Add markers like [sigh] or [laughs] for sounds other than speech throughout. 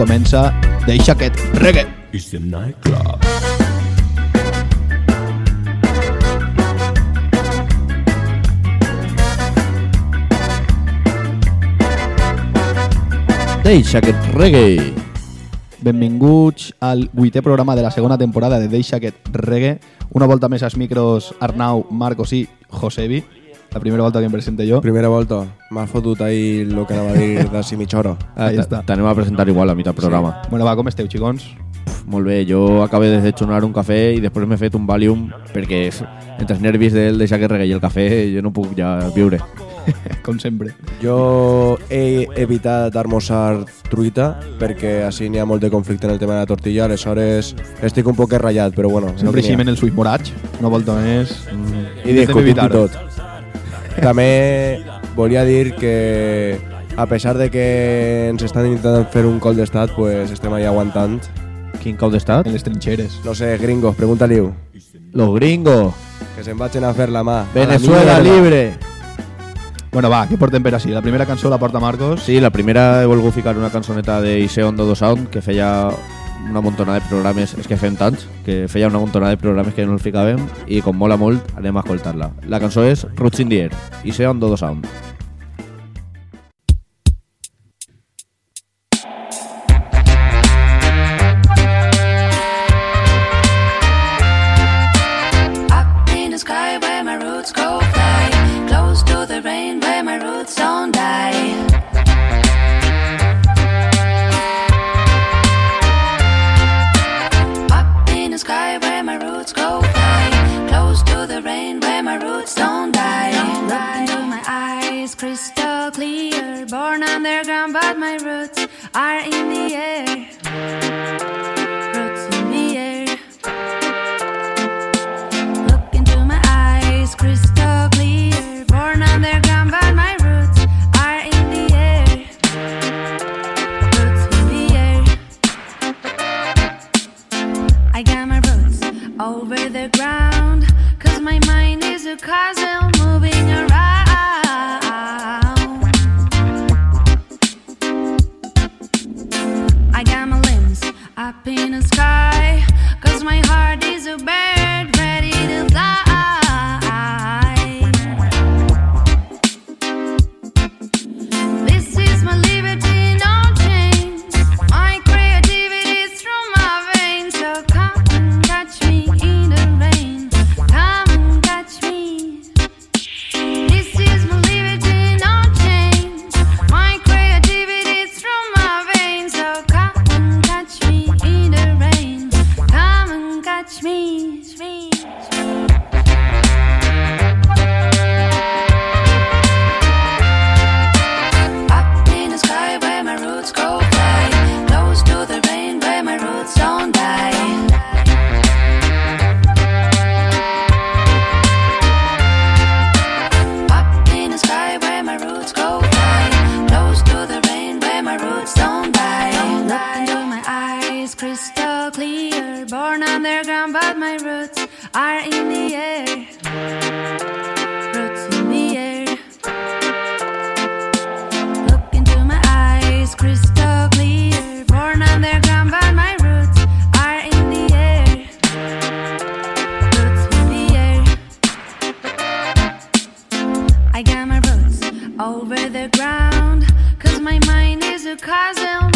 comença Deixa aquest reggae. It's the nightclub. Deixa aquest reggae. Benvinguts al vuitè programa de la segona temporada de Deixa aquest reggae. Una volta més als micros Arnau, Marcos i Josebi. La primera volta que em presente jo. Primera volta, m'ha fotut ahí lo que anava a dir de si mitja hora. Ahí està. T'anem a presentar igual a mitjà programa. Bueno, va, com esteu, xicons? Molt bé, jo acabé de desxonar un cafè i després m'he fet un Valium perquè entre els nervis del deixar que reggae i el cafè jo no puc ja viure. [laughs] com sempre. Jo he evitat almorzar truita perquè així n'hi ha molt de conflicte en el tema de la tortilla, aleshores estic un poc ratllat, però bueno. Sempre n'hi així en el suït morats. Una volta més. I discutit i evitar-ho. tot. També volia dir que a pesar de que ens estan intentant fer un col d'estat, pues estem ahí aguantant. Quin cau d'estat? En les trinxeres. No sé, gringos, pregunta-li-ho. Los gringos. Que se'n vagin a fer la mà. A la Venezuela mierda. libre. Bueno, va, què portem per així? La primera cançó la porta Marcos. Sí, la primera he volgut ficar una cançoneta de Iseo Dodo Sound que feia una montona de programes, és que fem tants, que feia una montona de programes que no els ficàvem i com mola molt anem a escoltar-la. La cançó és Roots in the Air, Iseo Dodo Sound. Up in the sky. Cause my heart is a bird ready to fly. casa é um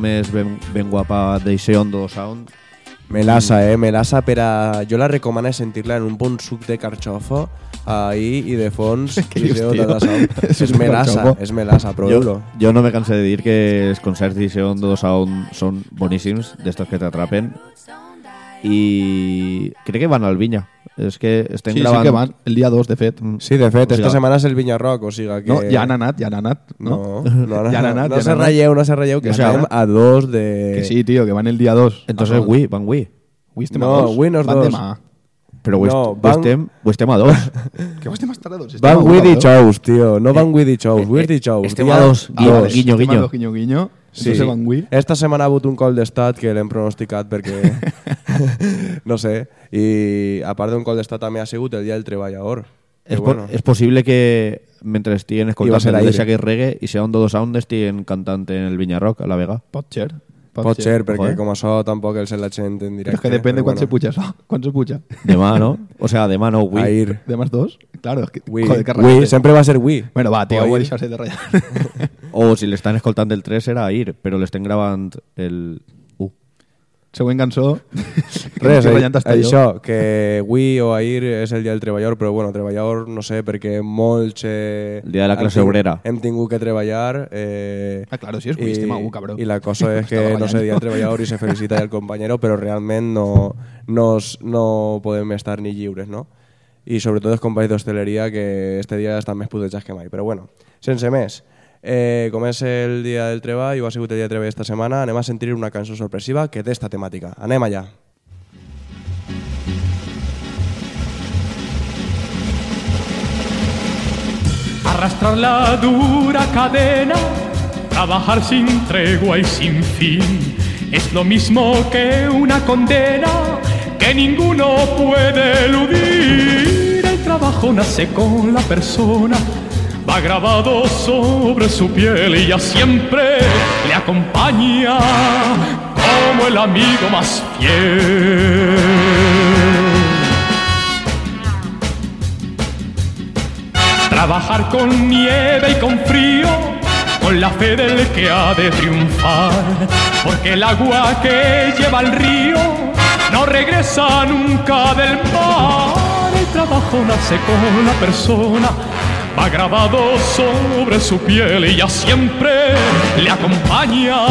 més ben, ben guapa d'Iseon Do Sound. Melassa, eh? Melassa per a... Jo la recomano sentir-la en un bon suc de carxofa ahí i de fons [laughs] Què dius, Iseo tio? [laughs] és de melassa, és melassa, proveu-lo. jo no me cansé de dir que els concerts d'Iseon Do Sound són boníssims, d'estos que t'atrapen. I crec que van al Vinya. És que estem Sí, sí gravant... que van, el dia 2, de fet. Sí, de fet, O esta setmana és el Vinya Rock, o sigui que... No, ja han anat, ja han anat, No, no? no, no, Ja [laughs] han anat, no ja se ratlleu, no se ratlleu, que Ja estem a dos de... Que sí, tio, que van el dia 2. Entonces, avui, van avui. Avui estem No, a dos. avui no és van dos. demà. Però avui, No, no, van- estem, avui estem a dos. [laughs] Que avui estem estar a dos. Van a with un, the shows, tio, no van with the eh, shows. estem a dos. Ah, Guiño, vale, guiño, dos. Sí. Entonces van avui. Esta setmana ha hagut un col d'estat que l'hem pronosticat perquè... [laughs] [laughs] no sé. I a part d'un col d'estat també ha sigut el dia del treballador. És, po és possible que mentre estiguen escoltant ser el. Deixa que reggae i sea un Dodo Sound estiguen cantant en el Vinya Rock a la Vega. Pot ser. Pot ser, perquè Joder. com això tampoc el la gent en directe. Però és que depèn de quan se bueno. puja això. [laughs] Quan se puja? Demà, no? O sea, demà no, avui. Ahir. De más dos? Claro, es que... Joder, que sempre va ser ui. Bueno, va, tío, O voy a ahir. deixar-se de ratllar. O si l'estan escoltant el 3 serà ahir, però l'estem gravant el 1. Següent cançó. [laughs] Res, eh, hasta jo. això, que avui o ahir és el dia del treballador, però bueno, treballador no sé, perquè molts... Eh, El dia de la hem classe tingut- obrera. Hem tingut que treballar. Eh, Ah, claro, sí, és avui, estem a u, cabró. I la cosa [laughs] és que no sé, dia del treballador i se felicita el companyero, però realment no, no, no podem estar ni lliures, no? I sobretot els companys d'hostaleria que este dia estan més putejats que mai. Però bueno, sense més, eh, el dia del treball, ho ha sigut el dia del treball esta setmana, anem a sentir una cançó sorpresiva que té esta temàtica. Anem allà. Arrastrar la dura cadena, trabajar sin tregua y sin fin, es lo mismo que una condena que ninguno puede eludir. El trabajo nace con la persona, va grabado sobre su piel y ya siempre le acompaña como el amigo más fiel. Trabajar con nieve y con frío, con la fe del que ha de triunfar. Porque el agua que lleva al río no regresa nunca del mar. El trabajo nace con la persona, va grabado sobre su piel y ya siempre le acompaña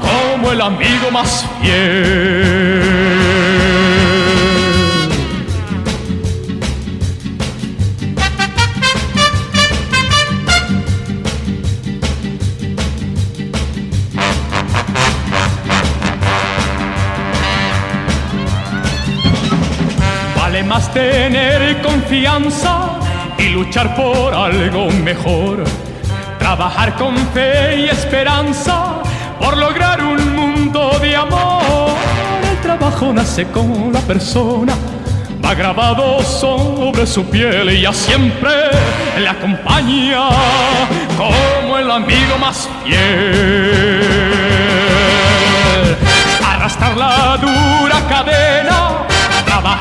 como el amigo más fiel. Vale más tener confianza luchar por algo mejor. Trabajar con fe y esperanza por lograr un mundo de amor. El trabajo nace con la persona, va grabado sobre su piel y ya siempre le acompaña como el amigo más fiel arrastrar la dura cadena,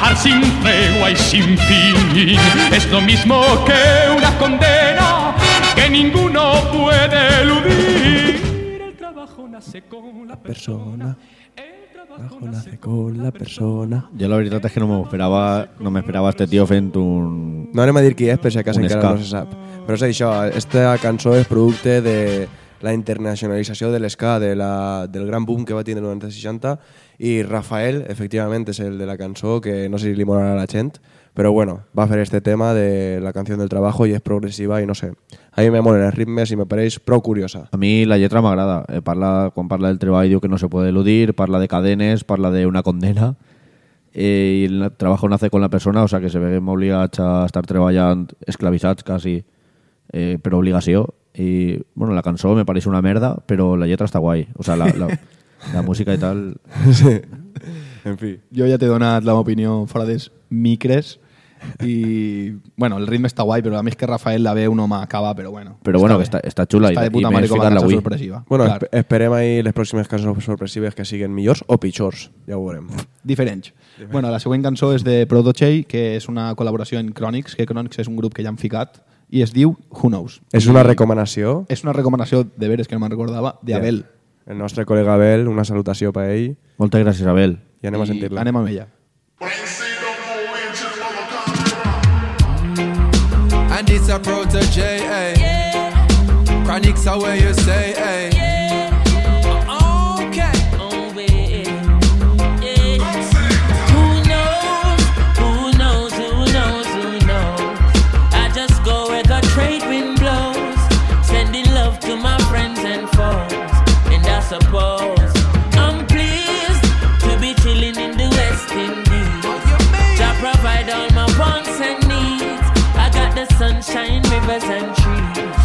trabajar sin tregua y sin fin. Es lo mismo que una condena que ninguno puede eludir. El trabajo nace con la persona. El trabajo nace con la persona. Jo la veritat és que no m'esperava no m'esperava este tio fent un... No anem a dir qui és, per si acaso Un encara ska. no se sap. Però és això, esta cançó és producte de la internacionalització de l'esca, de la, del gran boom que va tindre durant els 60, i Rafael, efectivament, és el de la cançó, que no sé si li molarà a la gent, però bueno, va fer este tema de la canció del trabajo i és progressiva i no sé. A mi me molen els ritmes i me pareix prou curiosa. A mi la lletra m'agrada. Eh, parla, quan parla del treball diu que no se puede eludir, parla de cadenes, parla de una condena eh, i el trabajo nace con la persona, o sea que se veiem obligats a estar treballant esclavitzats quasi eh, per obligació i bueno, la cançó me pareix una merda però la lletra està guai, o sea, la, la, [laughs] la música i tal [laughs] sí. En fi. Jo ja t'he donat la meva opinió fora dels micres i, bueno, el ritme està guai, però a mi és que Rafael la veu no m'acaba, però bueno. però bueno, que està, està xula està i, de puta i mare m'he com a ficat-la cançó avui sorpressiva. Bueno, Clar, esp esperem ahir les pròximes cançons sorpressives que siguin millors o pitjors, ja ho veurem. diferents. Bueno, la següent cançó és de Prodochey, que és una col·laboració en Chronix, que Chronix és un grup que ja han ficat, i es diu Who Knows. És una recomanació? És una recomanació, de veres que no me'n recordava, d'Abel. El nostre col·lega Abel, una salutació per ell Moltes gràcies, Abel. i anem a sentir-la. Anem amb ella. And it's a protege, eh? Chronics are where you say, eh? Suppose I'm pleased to be chilling in the West Indies. Jah provide all my wants and needs. I got the sunshine, rivers and trees.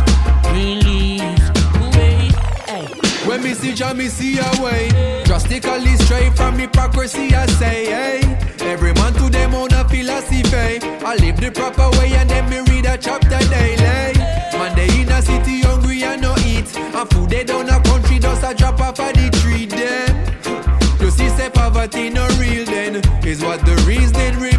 Release, wait, hey. When me see Jah, me see a way. Drastically straight from hypocrisy, I say, hey. Every man to them own a philosophy. I live the proper way and then me read a chapter daily. Man, they in a city hungry and no eat. And food they country, just a drop off of the tree then. You see, say poverty no real then. Is what the reason revealing.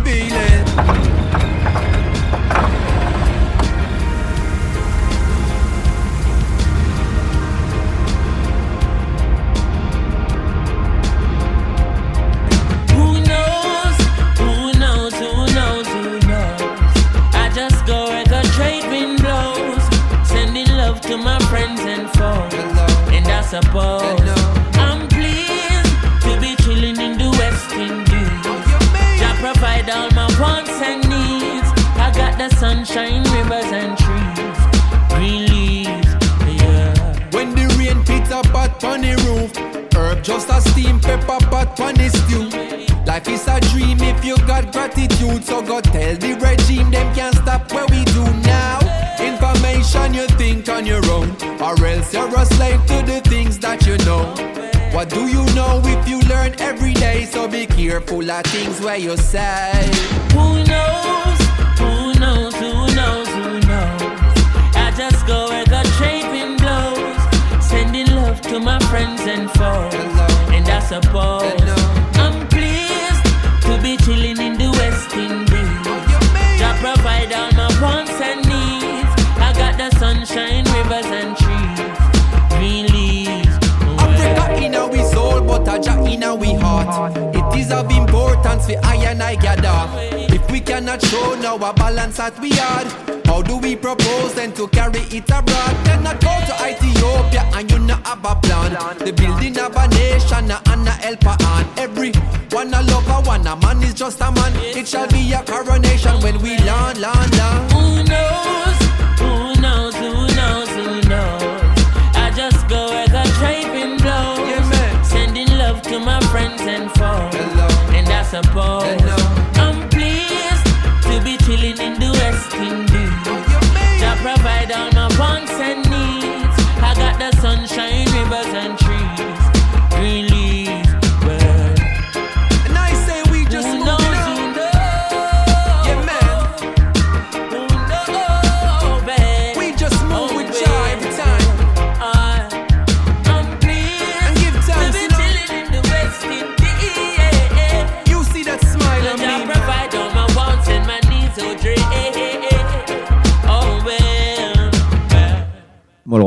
Cannot show now a balance that we are, how do we propose then to carry it abroad? Then not go to Ethiopia and you not have a plan. The building of a nation and a helper on. Every one a lover, one a man is just a man. It shall be a coronation when we land, land, land. Who knows? Who knows? Who knows? Who knows? I just go where the wind blows, Yeah, sending love to my friends and foes. Hello. And I suppose Hello.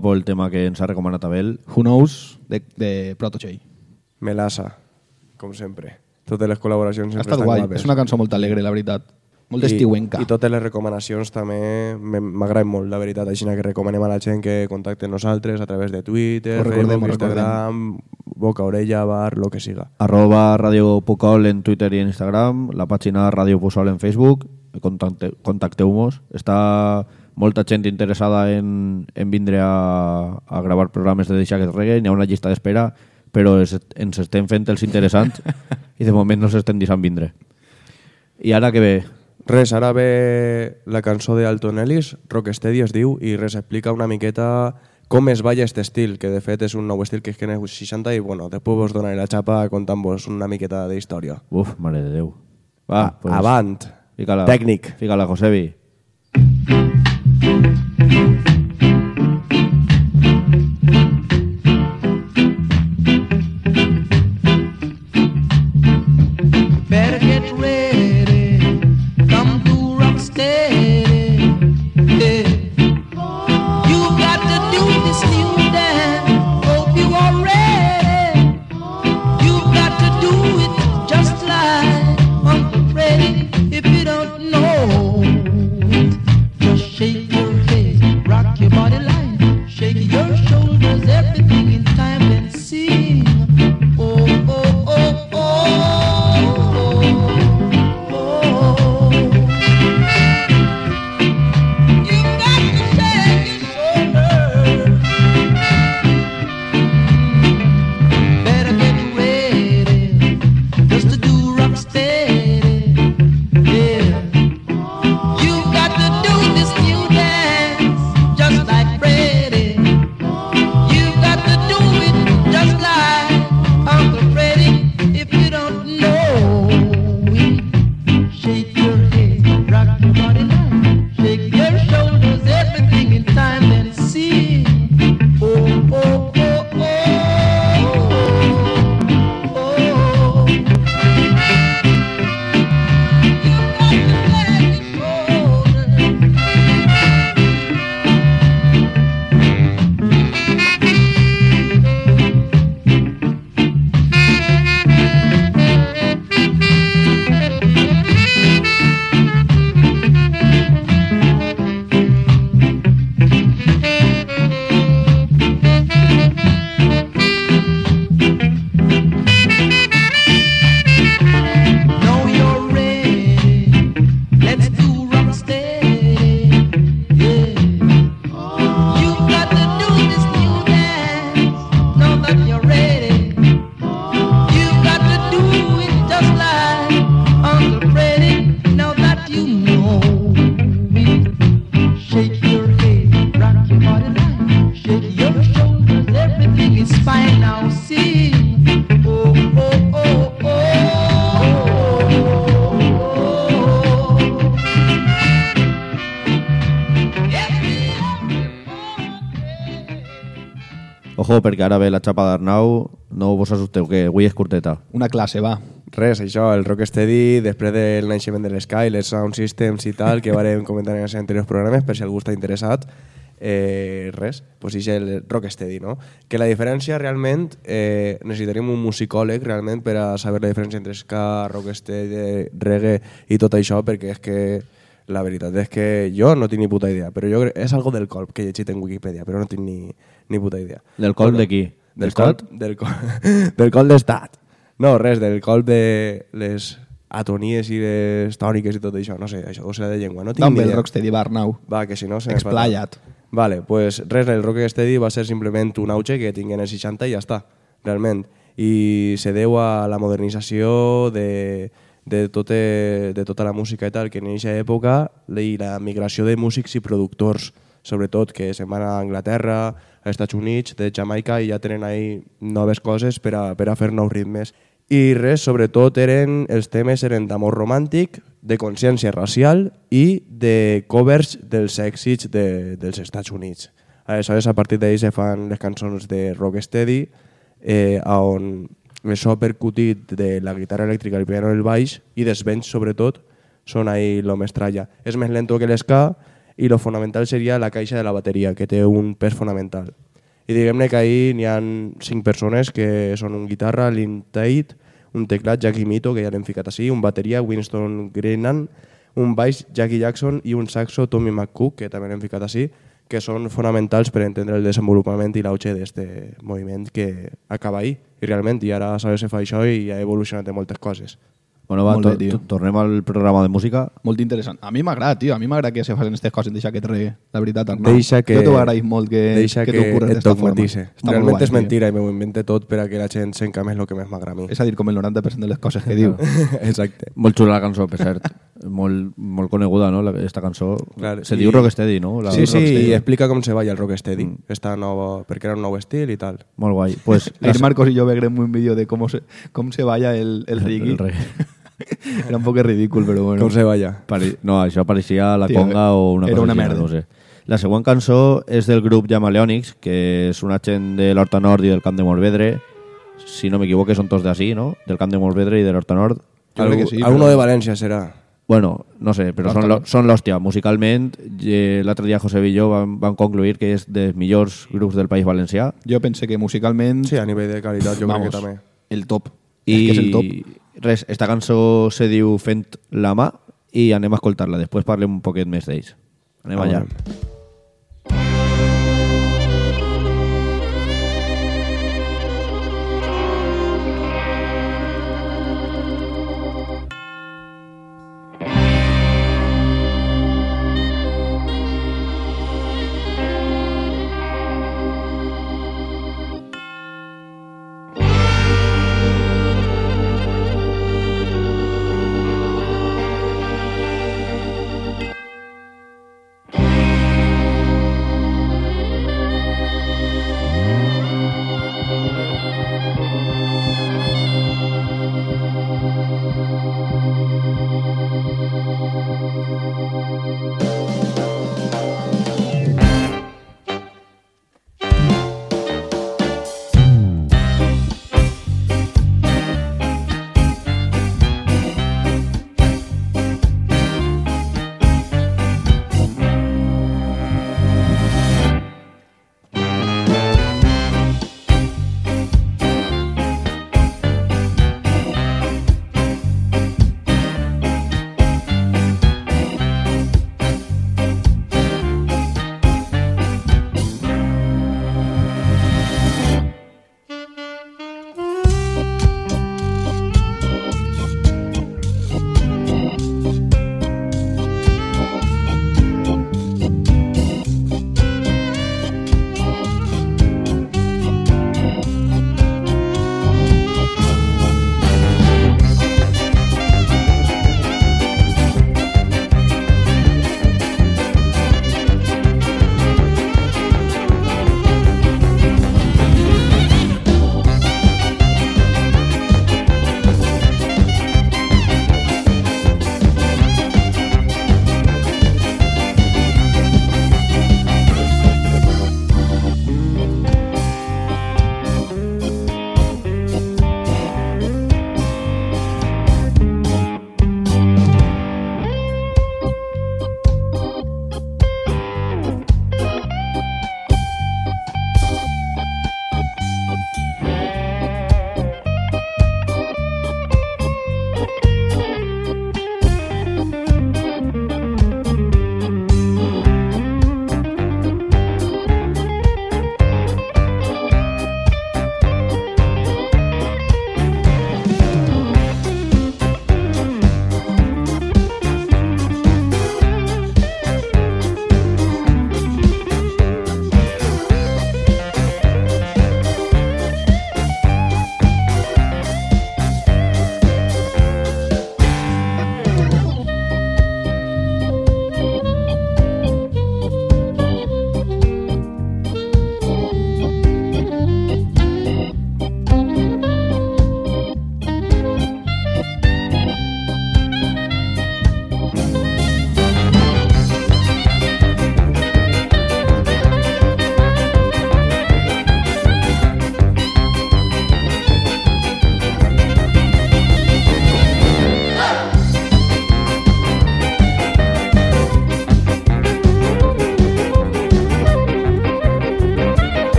Guapo el tema que ens ha recomanat Abel. Who Knows de, de Protege. Melassa, com sempre. Totes les col·laboracions Ha sempre estat estan guai. guapes. És una cançó molt alegre, la veritat. Molt d'estiuenca. I totes les recomanacions també me- m'agraden molt, la veritat. Així que recomanem a la gent que contacte amb nosaltres a través de Twitter, Ho recordem, Facebook, ho Instagram, boca, orella, bar, lo que siga. Arroba Radio Pucol en Twitter i en Instagram, la pàgina Radio Pusol en Facebook, contacte, contacteu-nos. Està molta gent interessada en, en vindre a, a gravar programes de Deixa que reggae, n'hi ha una llista d'espera, però es, ens estem fent els interessants i de moment no s'estem deixant vindre. I ara que ve? Res, ara ve la cançó de Alton Ellis, Rocksteady es diu, i res, explica una miqueta com es balla este estil, que de fet és un nou estil que és que en els 60 i bueno, després vos donaré la xapa contant-vos una miqueta d'història. Uf, mare de Déu. Va, pues, Avant, Fícala. Fícala, Josebi. Ojo, perquè ara ve la xapa d'Arnau, no vos assusteu, que avui és curteta. Una classe, va. Res, això, el Rocksteady, després del naixement de l'Sky, les sound systems i tal, que varem comentar en els anteriors programes, per si algú està interessat, eh, res, pues és el Rocksteady, no? Que la diferència realment, eh, necessitaríem un musicòleg realment per a saber la diferència entre ska, rocksteady, reggae i tot això, perquè és que la veritat és que jo no tinc ni puta idea, però jo crec, és algo del colp que he llegit en Wikipedia, però no tinc ni, ni puta idea. Del colp de qui? Del D'Estat? colp, del, col, [laughs] del colp d'estat. No, res, del colp de les atonies i les tòniques i tot això, no sé, això ho sé de llengua, no tinc D'on ni idea. Rocksteady va, Arnau? Va, que si no... se Explaya't. Vale, pues res, el Rocksteady va ser simplement un auge que tinguin els 60 i ja està, realment. I se deu a la modernització de, de, tote, de tota la música i tal, que en aquesta època i la migració de músics i productors, sobretot, que se'n van a Anglaterra, als Estats Units, de Jamaica, i ja tenen ahí noves coses per a, per a fer nous ritmes. I res, sobretot, eren, els temes eren d'amor romàntic, de consciència racial i de covers dels èxits de, dels Estats Units. Aleshores, a partir d'ahir se fan les cançons de Rocksteady, eh, on el so percutit de la guitarra elèctrica, el piano i el baix, i dels vents, sobretot, són ahí lo mestralla. És més lento que l'esca i lo fonamental seria la caixa de la bateria, que té un pes fonamental. I diguem-ne que ahir n'hi han cinc persones que són un guitarra, Lynn un teclat, Jackie Mito, que ja l'hem ficat així, un bateria, Winston Greenan, un baix, Jackie Jackson, i un saxo, Tommy McCook, que també l'hem ficat així, que són fonamentals per entendre el desenvolupament i l'auge d'aquest moviment que acaba ahir. I realment, i ara sabes se fa això i ha evolucionat en moltes coses. Bueno, va, to bé, tio. to- tornem al programa de música. Molt interessant. A mi m'agrada, tio. A mi m'agrada que se facin aquestes coses, deixa que reggae. La veritat, Arnau. Deixa que, Jo t'ho agraïm molt que, deixa que, que, et forma. molt Realment guai, és tio. mentira i m'ho invente tot per a que la gent s'encamés el que més m'agrada a mi. És a dir, com el 90% de les coses que diu. [laughs] Exacte. Molt xula la cançó, per cert. molt, molt coneguda, no?, la- esta cançó. Clar, se i- diu Rocksteady, no? La sí, sí, i explica com se balla el rocksteady. Mm. Està nova, perquè era un nou estil i tal. Molt guai. Pues, Ayer Marcos y yo vegremos un vídeo de cómo se, cómo se vaya el, el reggae. El reggae. Era un poco ridículo, pero bueno. Com se balla. Pare... No, això pareixia la Tio, conga o una era cosa una així, merda. No sé. La següent cançó és del grup Jamaleonics, que és una gent de l'Horta Nord i del Camp de Morvedre. Si no m'equivoco, són tots d'ací, no? Del Camp de Morvedre i de l'Horta Nord. Jo crec que sí, Alguno però- de València serà. Bueno, no sé, però són, són l'hòstia. Musicalment, eh, l'altre dia José jo van, van concluir que és dels millors grups del País Valencià. Yo pensé que musicalmente... Sí, a nivell de qualitat jo vamos, crec que també. el top. I És que és el top. Res, esta cançó se diu Fent la mà i anem a escoltar-la. Després parlem un poquet més d'ells. Anem Ah, allà. bueno.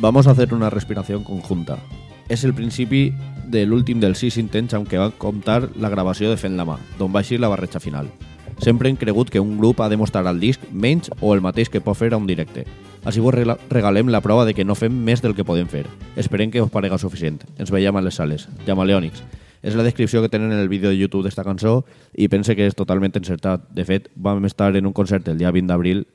Vamos a hacer una respiración conjunta. És el principi de l'últim dels sis intents amb què va comptar la gravació de Fent la mà, d'on va la barreja final. Sempre hem cregut que un grup ha de mostrar al disc menys o el mateix que pot fer a un directe. Així vos regalem la prova de que no fem més del que podem fer. Esperem que us parega suficient. Ens veiem a les sales. Llamaleònics. És la descripció que tenen en el vídeo de YouTube d'esta cançó i pense que és totalment encertat. De fet, vam estar en un concert el dia 20 d'abril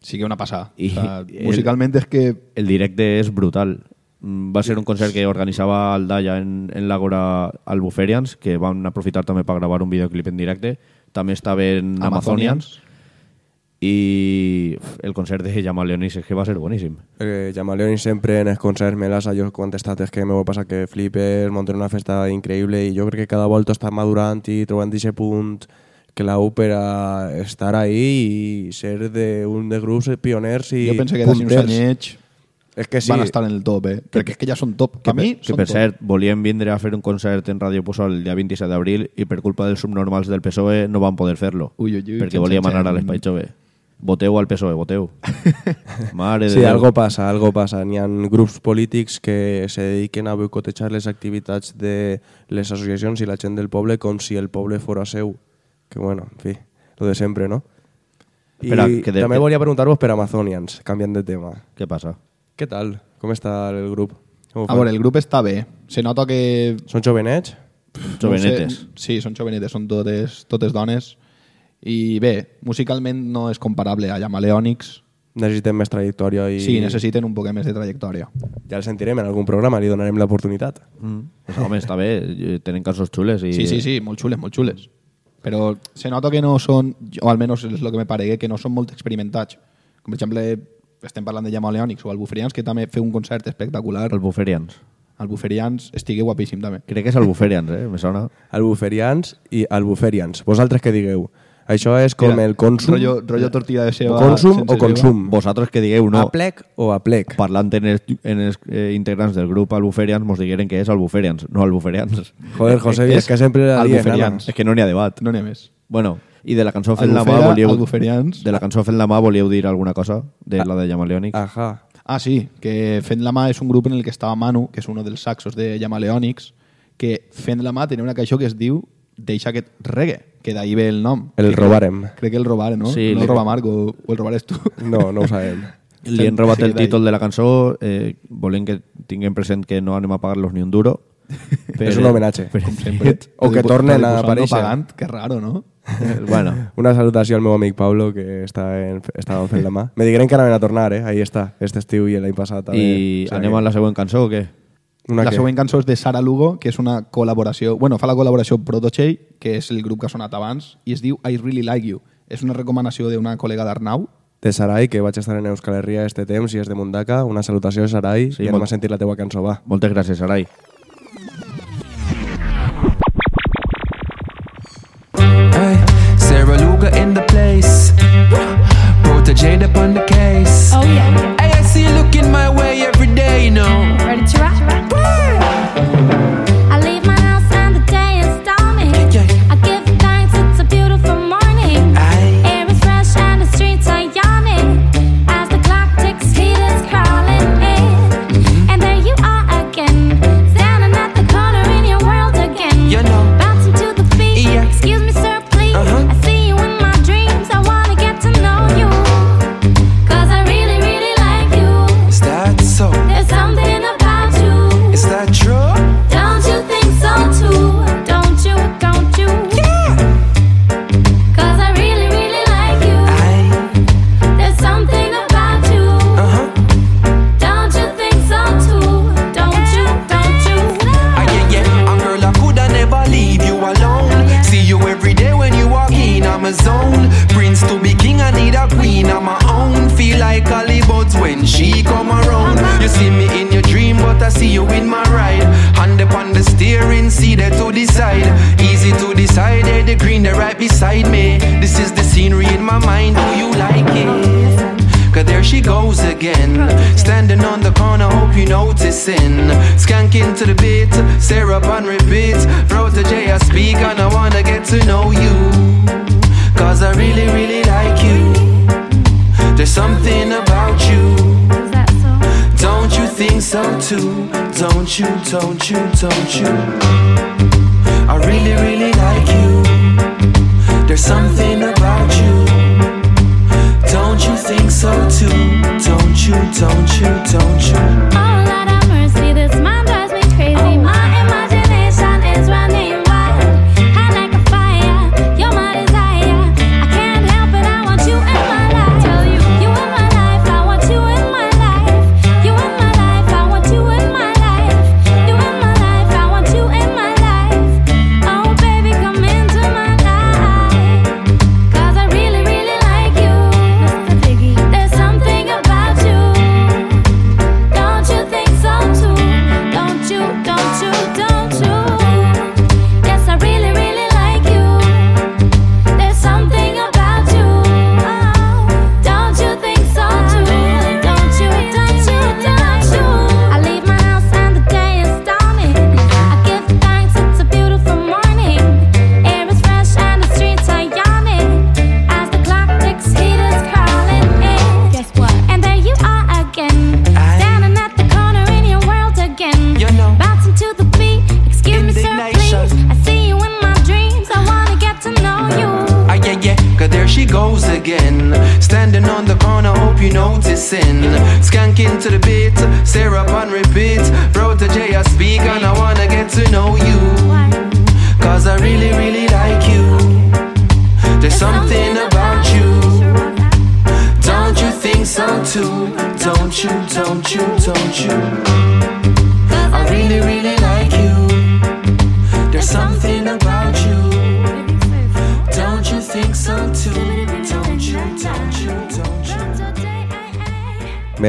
Sí que una passada. I o sea, el- musicalmente es que el directe és brutal. Mm, Va ser un concert que organitzava Aldaya en, en l'Agora Albuferians, que van aprofitar també per gravar un videoclip en directe. També estaven Amazonians. I uf, el concert de Llamaleonis és que va ser boníssim. Eh, Llamaleón sempre en els concerts me l'has jo contestat és que m'ho passa que flipes, munten una festa increïble i jo crec que cada volta està madurant i trobant aquest punt clau per a estar ahí i ser de un de grups pioners i jo penso que d'aquí uns punters. anyets És que sí, van estar en el top, eh? Perquè és que ja són top. Que, a mi que són per top. cert, volien vindre a fer un concert en Ràdio Pusol el dia 27 d'abril i per culpa dels subnormals del PSOE no van poder fer-lo. Ui, ui, ui, perquè xen, volíem xen, anar a l'Espai Jove. Voteu al PSOE, voteu. [laughs] Mare de Sí, Déu. algo passa, algo passa. N'hi ha grups polítics que se dediquen a boicotejar les activitats de les associacions i la gent del poble com si el poble fora seu. Que bueno, en fi, lo de sempre, no? I Espera, que de- també que- volia preguntar-vos per Amazonians, canviant de tema. Què passa? Què tal? Com està el grup? Com ho A fan? veure, el grup està bé. Se nota que... Són jovenets? Jovenetes. No sé, sí, són jovenetes, són totes, totes dones. I bé, musicalment no és comparable a Llamaleònics. Necessitem més trajectòria i... Sí, necessiten un poc més de trajectòria. Ja el sentirem en algun programa, li donarem l'oportunitat. Mm. Pues, home, està bé, eh, tenen cançons xules i... Sí, sí, sí, molt xules, molt xules. Però se nota que no són, o almenys és el que me paregué, que no són molt experimentats. Com per exemple, estem parlant de Llamaleònics o Albuferians, que també feu un concert espectacular. Els buferians. Albuferians estigué guapíssim també. Crec que és el buferians, eh? Me sona. Albuferians i albuferians. Vosaltres què digueu? Això és com Mira, el consum... Rollo, rollo tortilla de ceba. consum o consum? Vosaltres que digueu no. A plec o a plec? Parlant en els, en els eh, integrants del grup Albuferians, mos digueren que és Albuferians, no Albuferians. Joder, José, [laughs] és, que sempre Albuferians. És que no n'hi ha debat. No n'hi ha més. Bueno, i de la cançó Fent la mà volíeu... Albuferians. De la cançó Fent la mà volíeu dir alguna cosa? De la de Llamaleònic? Ajá. Ah, sí, que Fent la mà és un grup en el que estava Manu, que és uno dels saxos de Llamaleònics, que Fent la mà tenia una cançó que es diu Deixa aquest reggae, que d'ahir ve el nom. El Que robarem. Crec que el robarem, no? Sí, no li- el roba Marc o, o el robares tu. No, no ho sabem. [laughs] Li han robat el títol de la cançó, eh, volem que tinguem present que no anem a pagar-los ni un duro. [laughs] És un homenatge. Però, Sempre. [laughs] O que tornen a aparèixer. No pagant, que raro, no? bueno, Una salutació al meu amic Pablo, que està en, estava fent la mà. Me digueren que anaven a tornar, eh? Ahí està, este estiu i l'any passat. també. i O sea anem que- a la següent cançó o què? Una la següent cançó és de Sara Lugo, que és una col·laboració... Bueno, fa la col·laboració amb Protochey, que és el grup que ha sonat abans, i es diu I Really Like You. És una recomanació d'una col·lega d'Arnau. De Sarai, que vaig estar en Euskal Herria este temps i és de Mundaka. Una salutació, Sarai, Sí, i anem molt- a sentir la teua cançó, va. Moltes gràcies, Sarai. Hey, Sarah Luga in the place. Protege up on the case. Oh yeah. Hey, I see you looking my way every you know. Ready to rock? When she come around. You see me in your dream, but I see you in my ride. Hand upon the steering, see there to decide. Easy to decide, there the green, they right beside me. This is the scenery in my mind, do you like it? Cause there she goes again. Standing on the corner, hope you noticing. Skanking to the beat, Sarah up on repeat. Protege, I speak, and I wanna get to know you. Cause I really, really like you. There's something about you. Is that so? Don't you think so too? Don't you, don't you, don't you? I really, really like you. There's something about you. Don't you think so too? Don't you, don't you, don't you?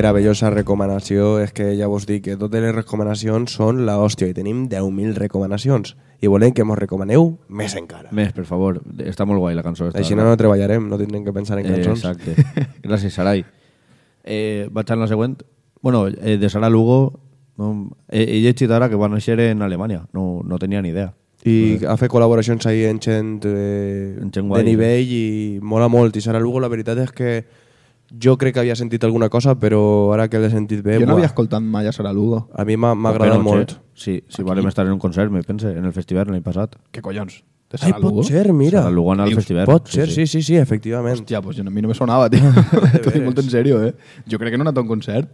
Meravellosa recomanació, és que ja vos dic que totes les recomanacions són la hòstia i tenim 10.000 recomanacions i volem que mos recomaneu més encara. Més, per favor. Està molt guai la cançó. Està, Així no, no treballarem, no tindrem que pensar en Eh, cançons. exacte. [laughs] Gràcies, Sarai. Eh, vaig a la següent. Bueno, eh, de Sara Lugo, no, he, he llegit ara que va néixer en Alemanya. No, no tenia ni idea. I ha fet col·laboracions ahí en gent, eh, En gent de nivell i mola molt. I Sara Lugo, la veritat és que jo crec que havia sentit alguna cosa, però ara que l'he sentit bé... Jo no buah, havia escoltat mai a Sara Lugo. A mi m'ha agradat no, molt. Sí, sí, vàrem estar en un concert, me pense, en el festival l'any passat. Què collons? De Ai, Sara Lugo? pot ser, mira. Sara Lugo en el Dius, festival. Pot ser, sí, sí, sí, efectivament. Hòstia, pues a mi no me sonava, tio. [laughs] T'ho dic molt en sèrio, eh? Jo crec que no he anat a un concert.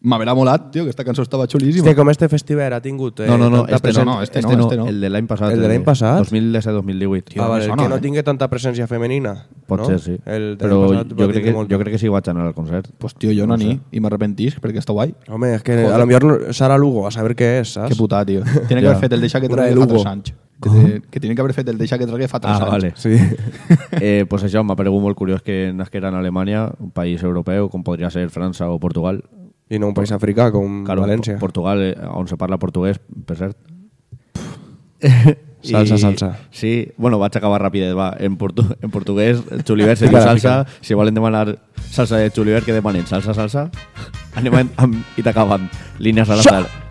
M'haverà molat, tio, que aquesta cançó estava xulíssima. Hòstia, com este festival ha tingut... Eh, No, no, no, este presència- no, no, este este no, no, este no. el de l'any passat. El de l'any passat? 2017-2018. Tio, ah, vale, sona, que no eh? tingui tanta presència femenina. Pot no? ser, sí. El de Però passat jo crec, que, molt. jo crec que sí vaig anar al concert. Pues tio, jo no, no ni, i m'arrepentisc perquè està guai. Home, és que a lo millor Sara Lugo, a saber què és, saps? Que puta, tio. [laughs] Tiene que Ja. haber fet el deixa que tragué fa Lugo. tres anys. Que, que tiene que haver fet el deixa que tragué fa tres Ah, anys. vale. Sí. [laughs] eh, pues això, m'ha paregut molt curiós que nasquera en Alemanya, un país europeu, com podria ser França o Portugal. I no un país africà com Claro, València. Portugal, eh, on se parla portuguès, per cert. [laughs] Salsa, salsa. Sí, bueno, vaig acabar ràpid, va. En, portu en portuguès, Chuliver se diu salsa. Si volen demanar salsa de Chuliver, que demanen salsa, salsa. Anem amb, amb, i t'acaben. Línies a la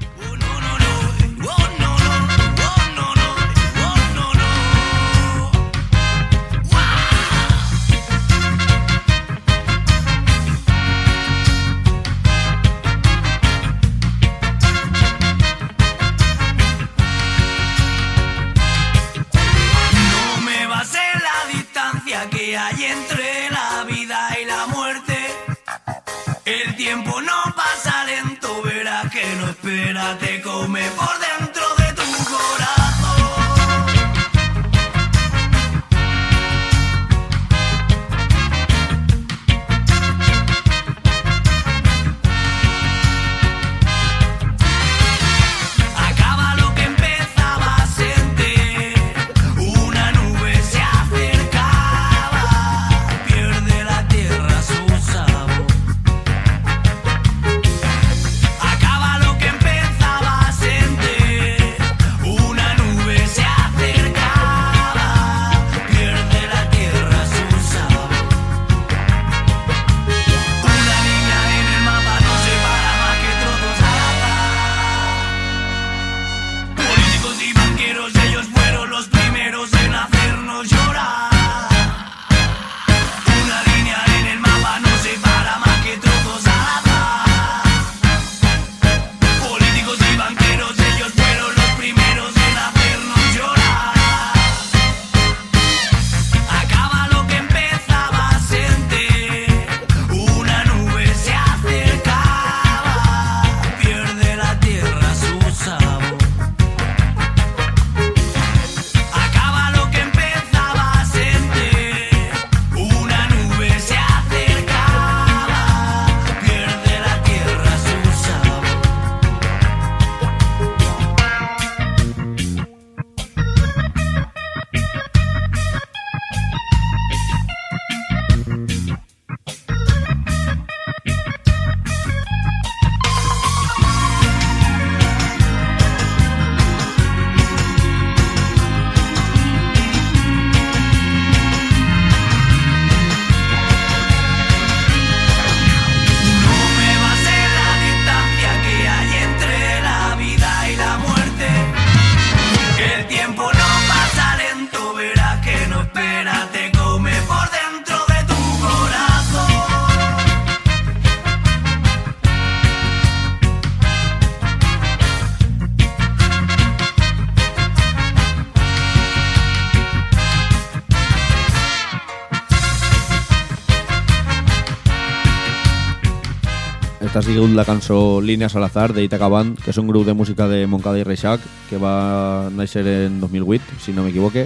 sigut la cançó Líneas al azar d'Itaca Band, que és un grup de música de Moncada i Reixac que va néixer en 2008, si no m'equivoque,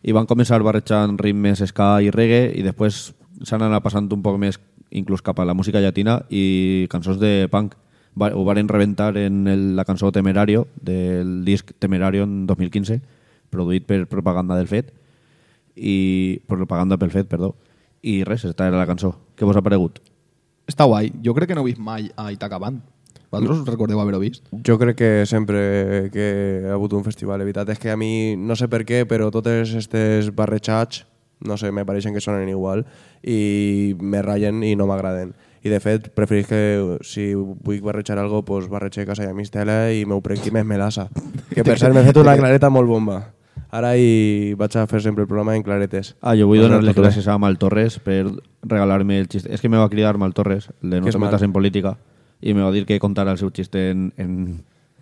i van començar barrejant ritmes ska i reggae i després s'han anat passant un poc més inclús cap a la música llatina i cançons de punk. Va, ho varen reventar en el, la cançó Temerario del disc Temerario en 2015 produït per Propaganda del Fet i Propaganda pel Fet, perdó i res, esta era la cançó. Què vos ha paregut? Està guai. Jo crec que no he vist mai a Itaca Band. Vosaltres us recordeu haver-ho vist? Jo crec que sempre que ha hagut un festival, la veritat és que a mi, no sé per què, però totes aquestes barrejats, no sé, me pareixen que sonen igual i me ratllen i no m'agraden. I de fet, preferís que si vull barrejar algo, pues barrejar casa i a mistela i m'ho prenc més melassa. Que per cert m'he fet una [laughs] clareta molt bomba. Ara hi vaig a fer sempre el programa en claretes. Ah, jo vull No donar les gràcies a Mal Torres per regalar-me el xiste. És que me va cridar Mal Torres, el de no te metas en política, i me va dir que contara el seu xiste en, en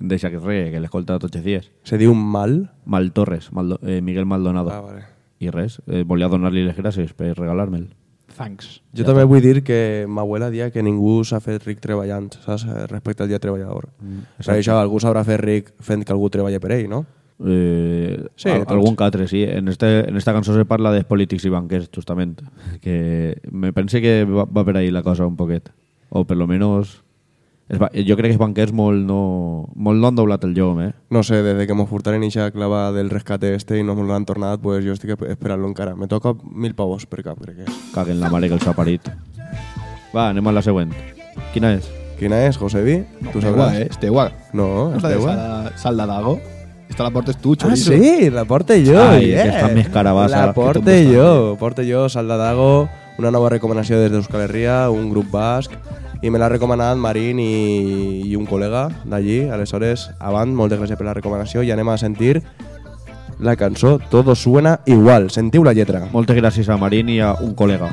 Deixa que regue, que l'escolta tots els dies. Se diu mal? Mal Torres, Maldo, eh, Miguel Maldonado. Ah, vale. I res, eh, volia donar-li les gràcies per regalar-me'l. Thanks. Jo també vull dir que ma abuela dia que ningú s'ha fet ric treballant, saps? Respecte al dia treballador. Mm, per això algú s'haurà fet ric fent que algú treballi per ell, no? Eh, Sí, tots. algun que altre, sí. En, este, en esta cançó se parla de polítics i banquers, justament. Que me pense que va, va per ahí la cosa un poquet. O per lo menos... Ba- jo crec que els banquers molt no, molt no han doblat el llom, eh? No sé, desde que me furtaren ixa clava del rescate este i no me l'han tornat, pues jo estic esperant-lo encara. Me toca mil pavos per cap, crec que és. Caguen la mare que els ha parit. Va, anem a la següent. Quina és? Quina és, Josebi? Tu Estegua, sabràs? eh? Estegua. No, No és Esta la portes Ah, chorizo. sí, la porte jo. Ai, yeah. que està més carabassa La porte jo. Porte jo, Salda Dago, una nova recomanació des d'Euskal Herria, un grup basc, i me l'ha recomanat Marín i, i un col·lega d'allí. Aleshores, abans, moltes gràcies per la recomanació i anem a sentir la cançó Todo suena igual. Sentiu la lletra. Moltes gràcies a Marín i a un col·lega.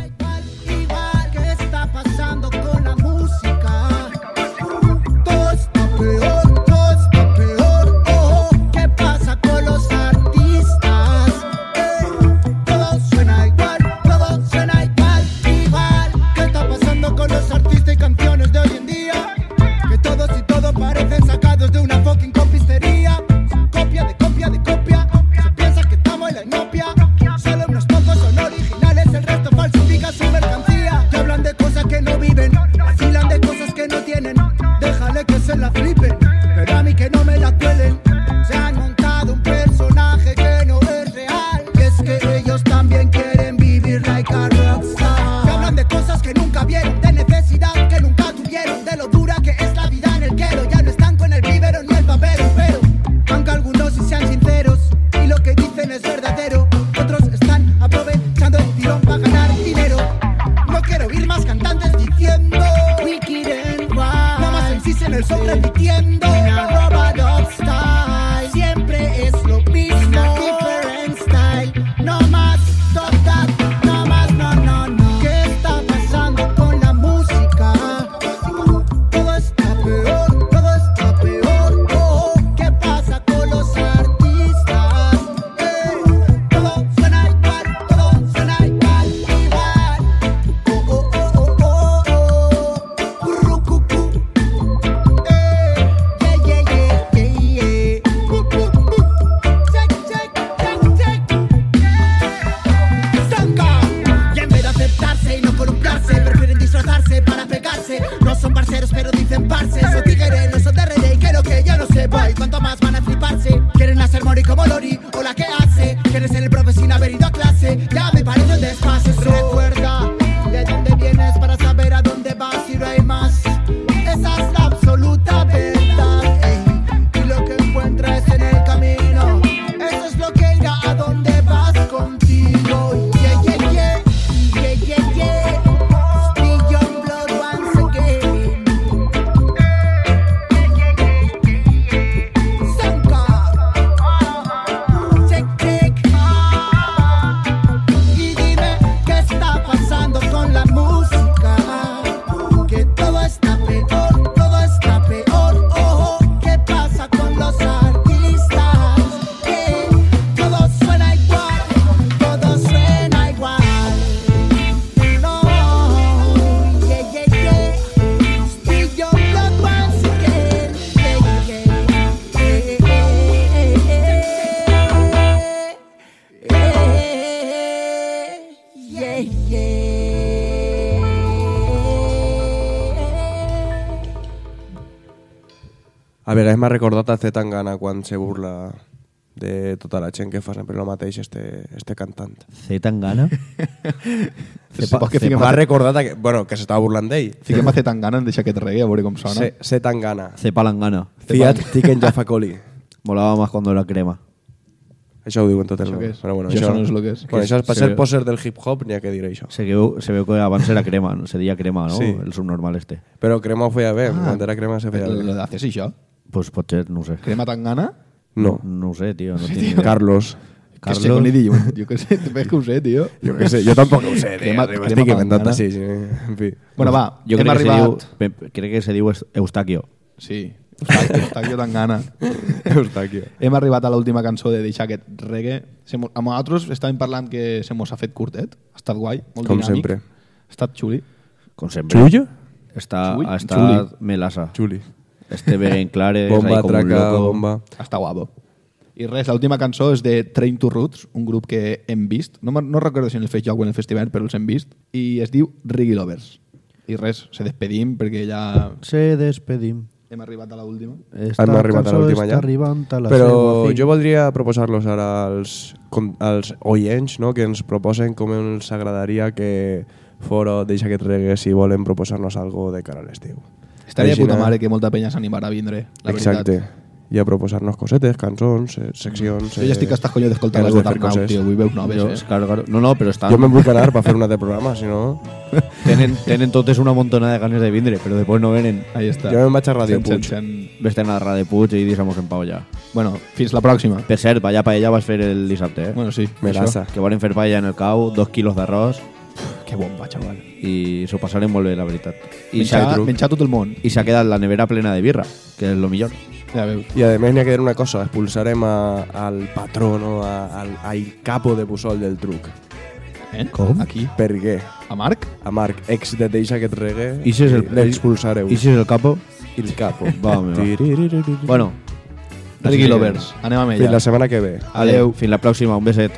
Vegades m'ha recordat a Zetangana quan se burla de tota la gent que fa sempre el mateix este, este cantant. C tan gana. Cepa, [laughs] que fiquem, M'ha a, recordat que, bueno, que s'estava burlant d'ell. fiquem a fer tan gana en deixar aquest reggae, a veure com sona. Se- Zetangana. C palangana. Fiat Tiken Jaffa Coli. [laughs] Molaba más cuando era crema. Això ho diuen tot el Això món. què és? Però bueno, Jo això no és lo que és. Bueno, això és per Se ser poser del hip-hop, n'hi ha que dir això. Se veu, se veu que abans era crema, no? se deia crema, no? Sí. El subnormal este. Però crema ho feia bé, Ah. quan era crema se feia Lo bé. haces això? Pues pot ser, no ho sé. Crema tan gana? No, No ho sé, tio. No Sí, tio. ni idea. Carlos. Que sé, Carlos. con idioma. Jo que sé, ves que ho sé, tio. Jo què sé, jo tampoc ho sé, tio. Crema- Crema, estic inventant tangana. així, sí. En fi. Bueno, va, Jo hem crec que, se arribat... diu, pe- crec que se diu Eus- Eustaquio. Sí, Eustaquio, Eustaquio tan gana. [laughs] Eustaquio. Hem arribat a l'última cançó de deixar aquest reggae. Amb nosaltres estàvem parlant que se mos ha fet curtet. Ha estat guai, molt Com dinàmic. sempre. Ha estat xuli. Com sempre. Xullo? Està, Xui? ha estat melasa. Xuli. Este ben clare, Bomba, ahí com un traca, loco. bomba. Està guapo. I res, l'última cançó és de Train to Roots, un grup que hem vist. No, no recordo si en el Facebook o en el festival, però els hem vist. I es diu Riggy Lovers. I res, se despedim perquè ja Se despedim. hem arribat a l'última. Esta Hem arribat a cançó l'última està ja. arribant a la Però fi. jo voldria proposar-los ara als, com, als oients no? que ens proposen com ens agradaria que fora deixa aquest reggae si volen proposar-nos algo de cara a l'estiu. Estaria de puta mare que molta penya s'animara a vindre, la Exacte. veritat. I a proposar-nos cosetes, cançons, eh, seccions... Jo ja estic hasta coño d'escoltar les ganes de fer Darnau, coses. tio. Vull veus noves, Jo, eh? claro, claro. No, no, però estan... Jo me'n vull anar per fer una de programa, si no... [laughs] Tenen, tenen totes una montona de ganes de vindre, però després no venen. Ahí està. Jo me'n vaig a Radio Puig. sen- Vés-te'n a Radio Puig i deixamos en pau ja. Bueno, fins la pròxima. Per cert, Valla Paella vas fer el dissabte, eh? Bueno, sí. Melassa. Que van fer paella en el cau, dos quilos d'arròs Que bomba, xaval. I s'ho passarem molt bé, la veritat. I Menjar, s'ha menjar tot el món. i s'ha quedat la nevera plena de birra, que és lo millor. Ja veus. I a més n'hi ha que dir una cosa, expulsarem a, al patró, no? a, al, al capo de Busol del truc. Eh? Com? Aquí. Per què? A Marc? A Marc, ex de Deixa aquest reggae, I si és el- l'expulsareu. I si és el capo? el capo. [laughs] Va, meva. Tiririririri. Bueno, Riggy Lovers. Anem amb Fins ella. la setmana que ve. Adeu. Fins la pròxima, un beset.